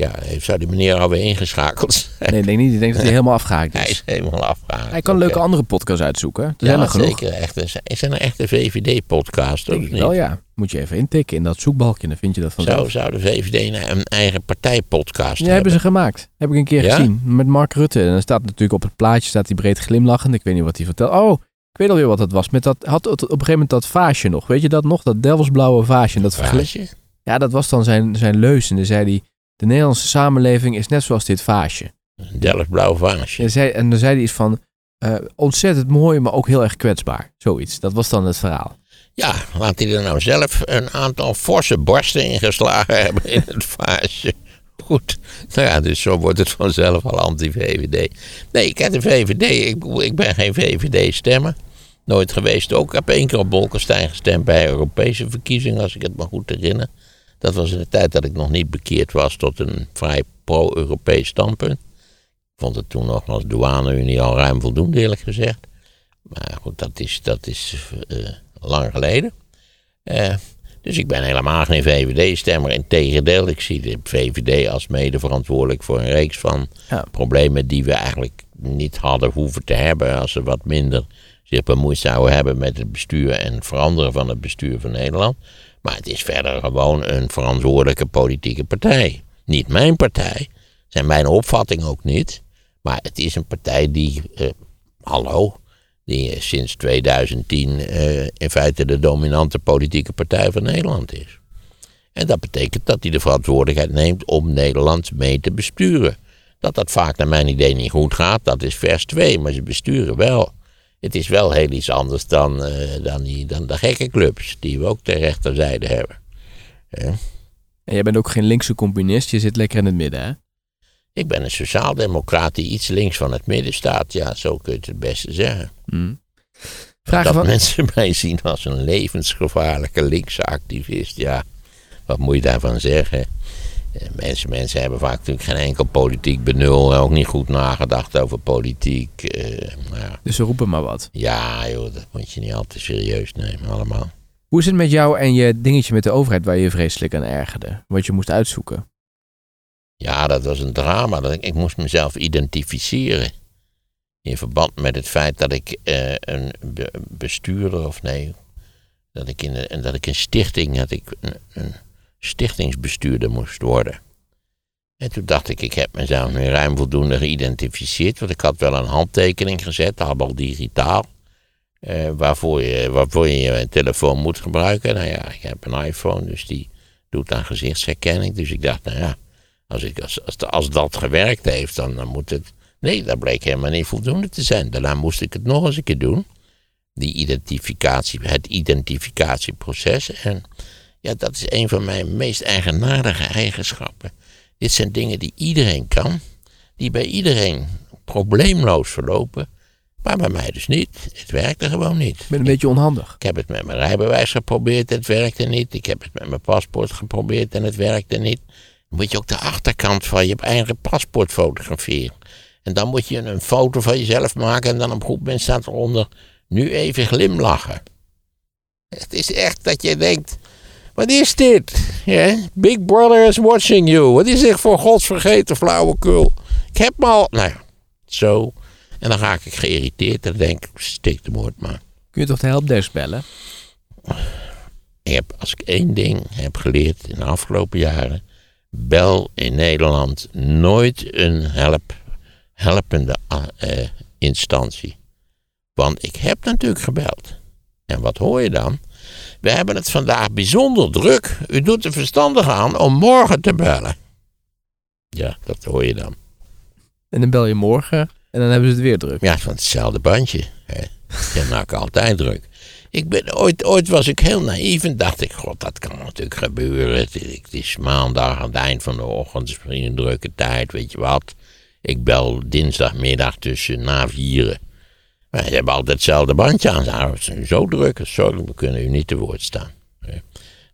Ja, zou die meneer alweer ingeschakeld zijn? Nee, ik denk niet. Ik denk dat hij helemaal afgehaakt Hij is. is helemaal afgehaald. Hij kan leuke andere podcasts uitzoeken. Er Ja, zijn er genoeg. zeker. Echte, zijn er echte VVD-podcasts? Wel, ja. Moet je even intikken in dat zoekbalkje, dan vind je dat vanzelf. Zou, zou de VVD een eigen partijpodcast Ja, hebben ze gemaakt. Heb ik een keer Ja? gezien. Met Mark Rutte. En dan staat natuurlijk op het plaatje staat hij breed glimlachend. Ik weet niet wat hij vertelt. Oh, ik weet alweer wat dat was. Met dat, had op een gegeven moment dat vaasje nog. Weet je dat nog? Dat delfsblauwe vaasje. Dat. Vaasje? Ja, dat was dan zijn, zijn leus. En dan zei hij, de Nederlandse samenleving is net zoals dit vaasje. Een Delft blauw vaasje. En, zei, en dan zei hij iets van, eh, ontzettend mooi, maar ook heel erg kwetsbaar. Zoiets, dat was dan het verhaal. Ja, laat hij er nou zelf een aantal forse borsten in geslagen hebben in het vaasje. Goed. Nou ja, dus zo wordt het vanzelf al anti-VVD. Nee, ik heb de VVD. Ik, ik ben geen VVD-stemmer. Nooit geweest ook. Ik heb één keer op Bolkestein gestemd bij Europese verkiezingen, als ik het me goed herinner. Dat was in de tijd dat ik nog niet bekeerd was tot een vrij pro-Europees standpunt. Ik vond het toen nog als douane-unie al ruim voldoende, eerlijk gezegd. Maar goed, dat is, dat is uh, lang geleden. Uh, dus ik ben helemaal geen VVD-stemmer. Integendeel, ik zie de VVD als mede verantwoordelijk voor een reeks van ja. problemen die we eigenlijk niet hadden hoeven te hebben als ze wat minder zich bemoeid zouden hebben met het bestuur en veranderen van het bestuur van Nederland. Maar het is verder gewoon een verantwoordelijke politieke partij. Niet mijn partij, zijn mijn opvatting ook niet. Maar het is een partij die, uh, hallo, die sinds 2010 uh, in feite de dominante politieke partij van Nederland is. En dat betekent dat hij de verantwoordelijkheid neemt om Nederland mee te besturen. Dat dat vaak naar mijn idee niet goed gaat, dat is vers 2, maar ze besturen wel. Het is wel heel iets anders dan, uh, dan, die, dan de gekke clubs die we ook ter rechterzijde hebben. En jij bent ook geen linkse communist, je zit lekker in het midden, hè? Ik ben een sociaaldemocraat die iets links van het midden staat. Ja, zo kun je het het beste zeggen. Mm. dat van... mensen mij zien als een levensgevaarlijke linkse activist. Ja, wat moet je daarvan zeggen? Eh, mensen, mensen hebben vaak natuurlijk geen enkel politiek benul. Ook niet goed nagedacht over politiek. Uh, nou ja. Dus ze roepen maar wat. Ja, joh, dat moet je niet al te serieus nemen, allemaal. Hoe is het met jou en je dingetje met de overheid waar je vreselijk aan ergerde? Wat je moest uitzoeken? Ja, dat was een drama. Ik moest mezelf identificeren. In verband met het feit dat ik uh, een bestuurder, of nee, dat ik in een, dat ik een stichting, dat ik een, een stichtingsbestuurder moest worden. En toen dacht ik, ik heb mezelf nu ruim voldoende geïdentificeerd, want ik had wel een handtekening gezet, al digitaal, eh, waarvoor, je, waarvoor je je telefoon moet gebruiken. Nou ja, ik heb een iPhone, dus die doet aan gezichtsherkenning. Dus ik dacht, nou ja, als, ik, als, als, als dat gewerkt heeft, dan, dan moet het... Nee, dat bleek helemaal niet voldoende te zijn. Daarna moest ik het nog eens een keer doen. Die identificatie, het identificatieproces. En ja, dat is een van mijn meest eigenaardige eigenschappen. Dit zijn dingen die iedereen kan, die bij iedereen probleemloos verlopen, maar bij mij dus niet. Het werkte gewoon niet. Ik ben een beetje onhandig. Ik heb het met mijn rijbewijs geprobeerd, het werkte niet. Ik heb het met mijn paspoort geprobeerd en het werkte niet. Dan moet je ook de achterkant van je eigen paspoort fotograferen. En dan moet je een foto van jezelf maken en dan op goed moment staat eronder, nu even glimlachen. Het is echt dat je denkt, wat is dit? Big Brother is watching you. Wat is dit voor godsvergeten flauwekul? Ik heb me al... Nou ja, zo. En dan raak ik geïrriteerd en denk ik, stik de moord maar. Kun je toch de helpdesk bellen? Ik heb, als ik één ding heb geleerd in de afgelopen jaren... bel in Nederland nooit een help, helpende uh, instantie. Want ik heb natuurlijk gebeld. En wat hoor je dan? We hebben het vandaag bijzonder druk. U doet er verstandig aan om morgen te bellen. Ja, dat hoor je dan. En dan bel je morgen en dan hebben ze het weer druk. Ja, van hetzelfde bandje. Hè. Je maakt altijd druk. Ik ben, ooit, ooit was ik heel naïef en dacht ik, god, dat kan natuurlijk gebeuren. Het, het is maandag aan het eind van de ochtend, het is misschien een drukke tijd, weet je wat. Ik bel dinsdagmiddag tussen na vieren. Maar je hebt altijd hetzelfde bandje aan. Het is zo druk, sorry, we kunnen u niet te woord staan.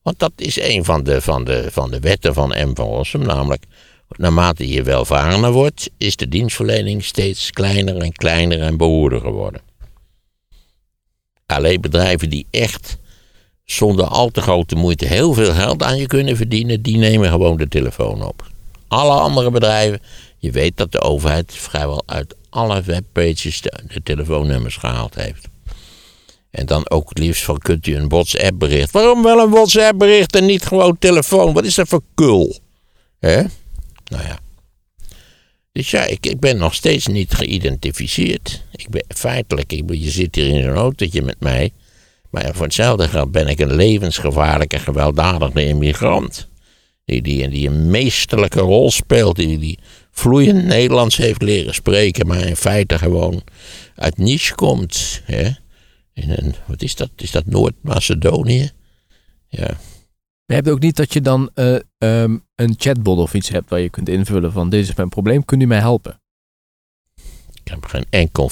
Want dat is een van de, van de, van de wetten van M. van Rossum, namelijk naarmate je welvarender wordt, is de dienstverlening steeds kleiner en kleiner en behoorder geworden. Alleen bedrijven die echt zonder al te grote moeite heel veel geld aan je kunnen verdienen, die nemen gewoon de telefoon op. Alle andere bedrijven, je weet dat de overheid vrijwel uit alle webpages de, telefoonnummers gehaald heeft. En dan ook het liefst van, kunt u een WhatsApp bericht. Waarom wel een WhatsApp bericht en niet gewoon telefoon? Wat is dat voor kul? Hè? Nou ja. Dus ja, ik, ik ben nog steeds niet geïdentificeerd. Ik ben feitelijk, je zit hier in zo'n autootje met mij. Maar voor hetzelfde geld ben ik een levensgevaarlijke, gewelddadige immigrant. Die, die, die een meesterlijke rol speelt. Die, die vloeiend Nederlands heeft leren spreken. Maar in feite gewoon uit Nice komt. Hè? In een, wat is dat? Is dat Noord-Macedonië? Ja. Je hebt ook niet dat je dan eh, ehm, een chatbot of iets hebt waar je kunt invullen van dit is mijn probleem, kunt u mij helpen? Ik heb geen enkel...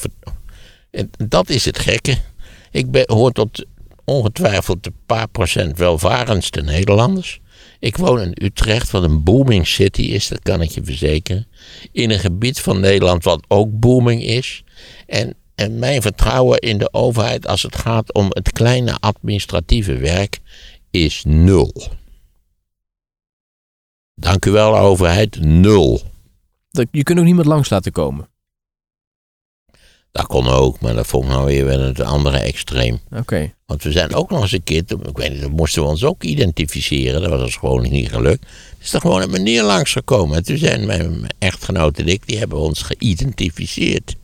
En dat is het gekke. Ik ben, hoor tot ongetwijfeld de paar procent welvarendste Nederlanders. Ik woon in Utrecht, wat een booming city is, dat kan ik je verzekeren. In een gebied van Nederland wat ook booming is. En, en mijn vertrouwen in de overheid als het gaat om het kleine administratieve werk is nul. Dank u wel, overheid, nul. Je kunt ook niemand langs laten komen. Dat kon ook, maar dat vond ik nou weer wel het andere extreem. Oké. Want we zijn ook nog eens een keer, ik weet niet, dan moesten we ons ook identificeren. Dat was ons gewoon niet gelukt. Is er gewoon een meneer langsgekomen. En toen zijn mijn, echtgenoot en ik, die hebben ons geïdentificeerd.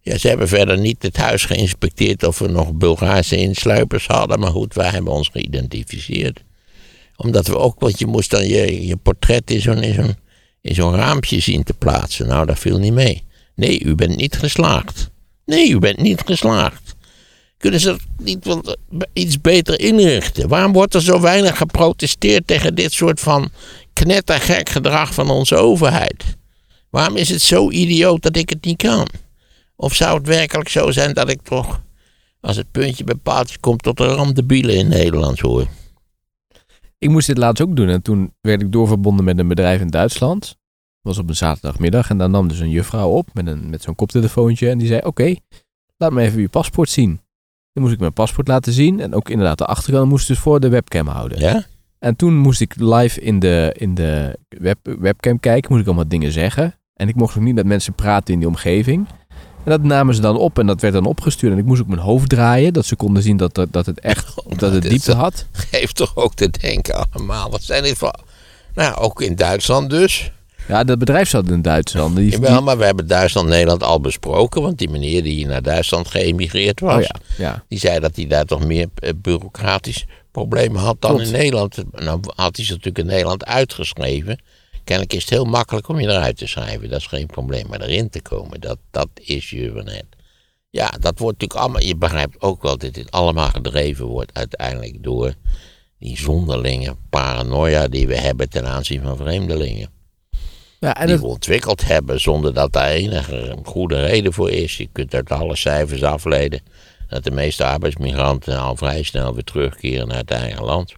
Ja, ze hebben verder niet het huis geïnspecteerd of we nog Bulgaarse insluipers hadden. Maar goed, wij hebben ons geïdentificeerd. Omdat we ook, want je moest dan je, je portret in zo'n, in, zo'n, in zo'n raampje zien te plaatsen. Nou, dat viel niet mee. Nee, u bent niet geslaagd. Nee, u bent niet geslaagd. Kunnen ze dat niet wat, iets beter inrichten? Waarom wordt er zo weinig geprotesteerd tegen dit soort van knettergek gedrag van onze overheid? Waarom is het zo idioot dat ik het niet kan? Of zou het werkelijk zo zijn dat ik toch, als het puntje bij paaltje komt, tot de ramdebielen in Nederland hoor? Ik moest dit laatst ook doen en toen werd ik doorverbonden met een bedrijf in Duitsland. Was op een zaterdagmiddag en dan nam dus een juffrouw op met, een, met zo'n koptelefoontje en die zei: Oké, laat me even uw paspoort zien. Toen moest ik mijn paspoort laten zien en ook inderdaad de achterkant moest dus voor de webcam houden. Ja? En toen moest ik live in de, in de web, webcam kijken, moest ik allemaal dingen zeggen. En ik mocht ook niet met mensen praten in die omgeving. En dat namen ze dan op en dat werd dan opgestuurd. En ik moest ook mijn hoofd draaien, dat ze konden zien dat, dat, dat het echt dat het diepte had. Geeft toch ook te denken allemaal. Wat zijn dit voor... Nou, ook in Duitsland dus. Ja, dat bedrijf zat in Duitsland. Die, maar we hebben Duitsland-Nederland al besproken. Want die meneer die naar Duitsland geëmigreerd was... oh ja, ja. Die zei dat hij daar toch meer eh, bureaucratisch problemen had dan in Nederland. Nou had hij ze natuurlijk in Nederland uitgeschreven. Kennelijk is het heel makkelijk om je eruit te schrijven. Dat is geen probleem. Maar erin te komen, dat, dat is net. Ja, dat wordt natuurlijk allemaal... Je begrijpt ook wel dat dit allemaal gedreven wordt uiteindelijk door die zonderlinge paranoia die we hebben ten aanzien van vreemdelingen. Ja en die het, we ontwikkeld hebben zonder dat daar enige goede reden voor is. Je kunt uit alle cijfers afleiden dat de meeste arbeidsmigranten al vrij snel weer terugkeren naar het eigen land.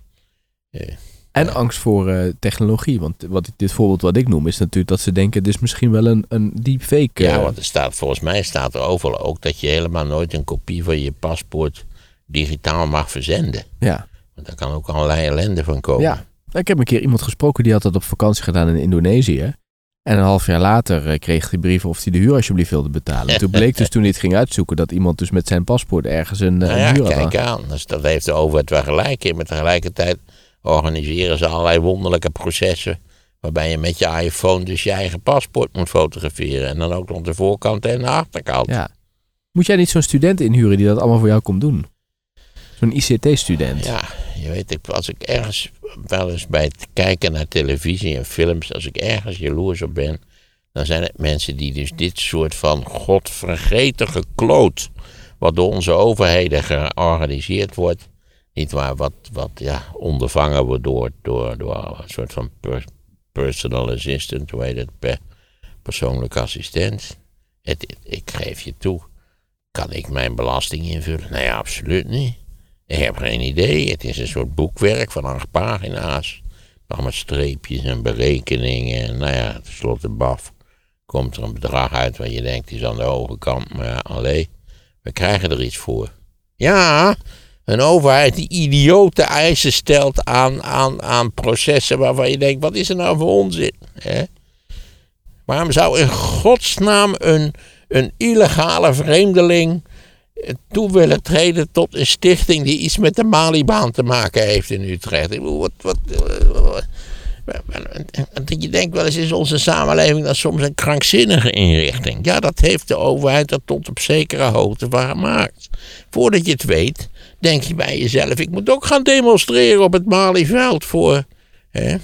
en angst voor eh, technologie. Want wat, dit voorbeeld wat ik noem is natuurlijk dat ze denken... dit is misschien wel een, een deepfake. Ja, eh, want er staat, volgens mij staat er overal ook dat je helemaal nooit een kopie van je paspoort digitaal mag verzenden. ja. Want daar kan ook allerlei ellende van komen. Ja, ik heb een keer iemand gesproken die had dat op vakantie gedaan in Indonesië. En een half jaar later eh, kreeg hij brieven of hij de huur alsjeblieft wilde betalen. En toen bleek dus toen hij het ging uitzoeken dat iemand dus met zijn paspoort ergens een, eh, Nou een huur had. kijk aan. Dus dat heeft de overheid wel gelijk in. Maar tegelijkertijd organiseren ze allerlei wonderlijke processen. Waarbij je met je iPhone dus je eigen paspoort moet fotograferen. En dan ook nog de voorkant en de achterkant. Ja. Moet jij niet zo'n student inhuren die dat allemaal voor jou komt doen? Zo'n ICT-student. Ja, je weet, als ik ergens wel eens bij het kijken naar televisie en films, als ik ergens jaloers op ben, dan zijn het mensen die dus dit soort van godvergeten gekloot, wat door onze overheden georganiseerd wordt, niet waar, wat, wat ja, ondervangen wordt door, door, door een soort van per- personal assistant, hoe heet het, per, persoonlijke assistent. Het- ik geef je toe, kan ik mijn belasting invullen? Nee, absoluut niet. Ik heb geen idee. Het is een soort boekwerk van acht pagina's. Met streepjes en berekeningen. En nou ja, tenslotte baf. Komt er een bedrag uit waar je denkt, is aan de hoge kant. Maar ja, alleen, we krijgen er iets voor. Ja, een overheid die idiote eisen stelt aan, aan, aan processen waarvan je denkt, wat is er nou voor onzin? Hè? Waarom zou in godsnaam een, een illegale vreemdeling toe willen treden tot een stichting die iets met de Malibaan te maken heeft in Utrecht. Ik wat, wat, wat- je denkt wel eens, is onze samenleving dan soms een krankzinnige inrichting? Ja, dat heeft de overheid er tot op zekere hoogte van gemaakt. Voordat je het weet, denk je bij jezelf, ik moet ook gaan demonstreren op het Malieveld voor. Hè?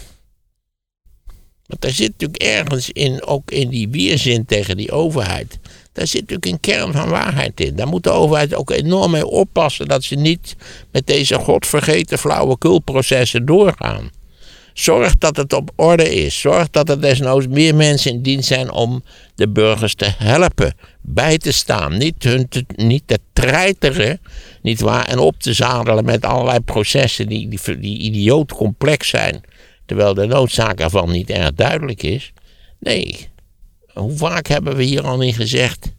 Want daar zit natuurlijk ergens in, ook in die weerzin tegen die overheid. Daar zit natuurlijk een kern van waarheid in. Daar moet de overheid ook enorm mee oppassen dat ze niet met deze godvergeten flauwekulprocessen doorgaan. Zorg dat het op orde is. Zorg dat er desnoods meer mensen in dienst zijn om de burgers te helpen, bij te staan. Niet, hun te, niet te treiteren, niet waar, en op te zadelen met allerlei processen die, die, die idioot complex zijn. Terwijl de noodzaak ervan niet erg duidelijk is. Nee, hoe vaak hebben we hier al niet gezegd?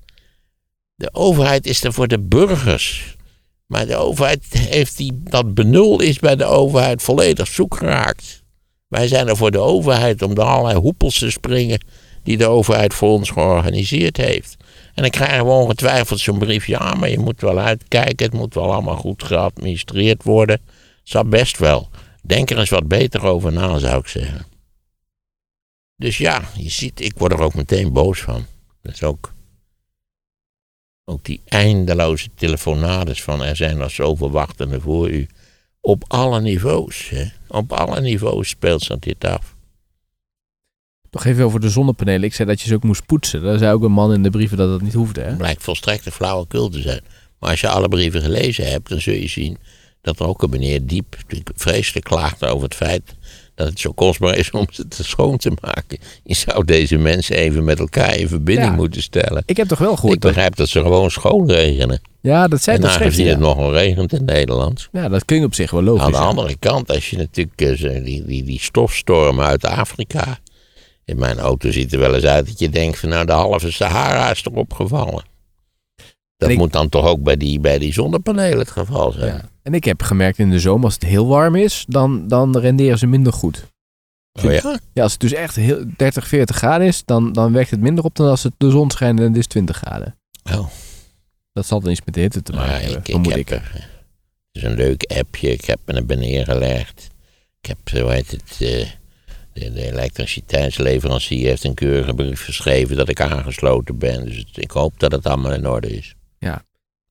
De overheid is er voor de burgers. Maar de overheid heeft die, dat benul is bij de overheid volledig zoek geraakt. Wij zijn er voor de overheid om de allerlei hoepels te springen die de overheid voor ons georganiseerd heeft. En dan krijgen we ongetwijfeld zo'n brief, ja, maar je moet wel uitkijken, het moet wel allemaal goed geadministreerd worden. Dat best wel. Denk er eens wat beter over na, zou ik zeggen. Dus ja, je ziet, ik word er ook meteen boos van. Dat is ook, ook die eindeloze telefonades van er zijn er zoveel wachtenden voor u. Op alle niveaus. Hè? Op alle niveaus speelt zich dit af. Nog even over de zonnepanelen. Ik zei dat je ze ook moest poetsen. Daar zei ook een man in de brieven dat dat niet hoefde. Hè? Blijkt volstrekt een flauwekul te zijn. Maar als je alle brieven gelezen hebt, dan zul je zien dat er ook een meneer diep vreselijk klaagt over het feit dat het zo kostbaar is om ze te schoon te maken. Je zou deze mensen even met elkaar in verbinding Ja. moeten stellen. Ik heb toch wel Ik gehoord dat... begrijp dat ze gewoon schoonregenen. Ja, dat dat schreef aangezien het nogal regent in Nederland. Ja, dat kun je op zich wel logisch. Aan de ja. andere kant, als je natuurlijk eh, die, die, die stofstormen uit Afrika. In mijn auto ziet er wel eens uit dat je denkt van nou de halve Sahara is erop gevallen. Dat ik- moet dan toch ook bij die, bij die zonnepanelen het geval zijn. Ja. En ik heb gemerkt in de zomer, als het heel warm is, dan, dan renderen ze minder goed. Oh ja? Ja, als het dus echt heel 30, 40 graden is, dan, dan werkt het minder op dan als het de zon schijnt en het is 20 graden. Oh. Dat zal dan iets met de hitte te maken hebben, ik, heb ik. er, het is een leuk appje. Ik heb me er beneden gelegd. Ik heb, eh, hoe heet het, eh, de, de elektriciteitsleverancier heeft een keurige brief geschreven dat ik aangesloten ben. Dus het- ik hoop dat het allemaal in orde is. Ja.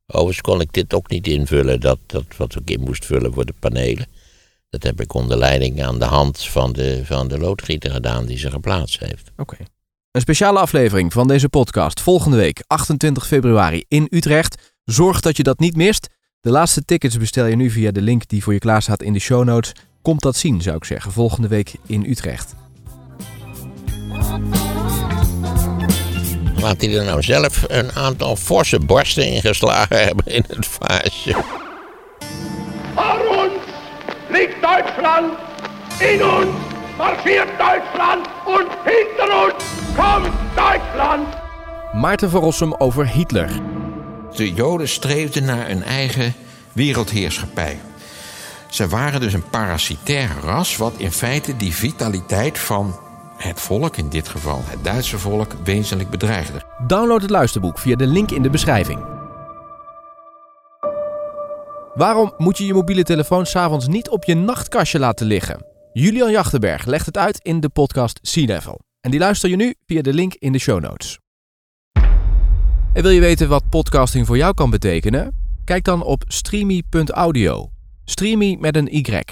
Overigens kon ik dit ook niet invullen, dat, dat wat ik in moest vullen voor de panelen. Dat heb ik onder leiding aan de hand van de, van de loodgieter gedaan die ze geplaatst heeft. Oké. Een speciale aflevering van deze podcast volgende week, 28 februari in Utrecht. Zorg dat je dat niet mist. De laatste tickets bestel je nu via de link die voor je klaar staat in de show notes. Komt dat zien, zou ik zeggen, volgende week in Utrecht. Laat hij er nou zelf een aantal forse borsten ingeslagen hebben in het vaasje. Vor uns liegt Deutschland, in uns marschiert Deutschland und hinter uns kommt Deutschland. Maarten van Rossum over Hitler. De Joden streefden naar een eigen wereldheerschappij. Ze waren dus een parasitair ras, wat in feite die vitaliteit van het volk, in dit geval het Duitse volk, wezenlijk bedreigde. Download het luisterboek via de link in de beschrijving. Waarom moet je je mobiele telefoon s'avonds niet op je nachtkastje laten liggen? Julian Jachtenberg legt het uit in de podcast Sea Level. En die luister je nu via de link in de show notes. En wil je weten wat podcasting voor jou kan betekenen? Kijk dan op streamy.audio. Streamy met een Y.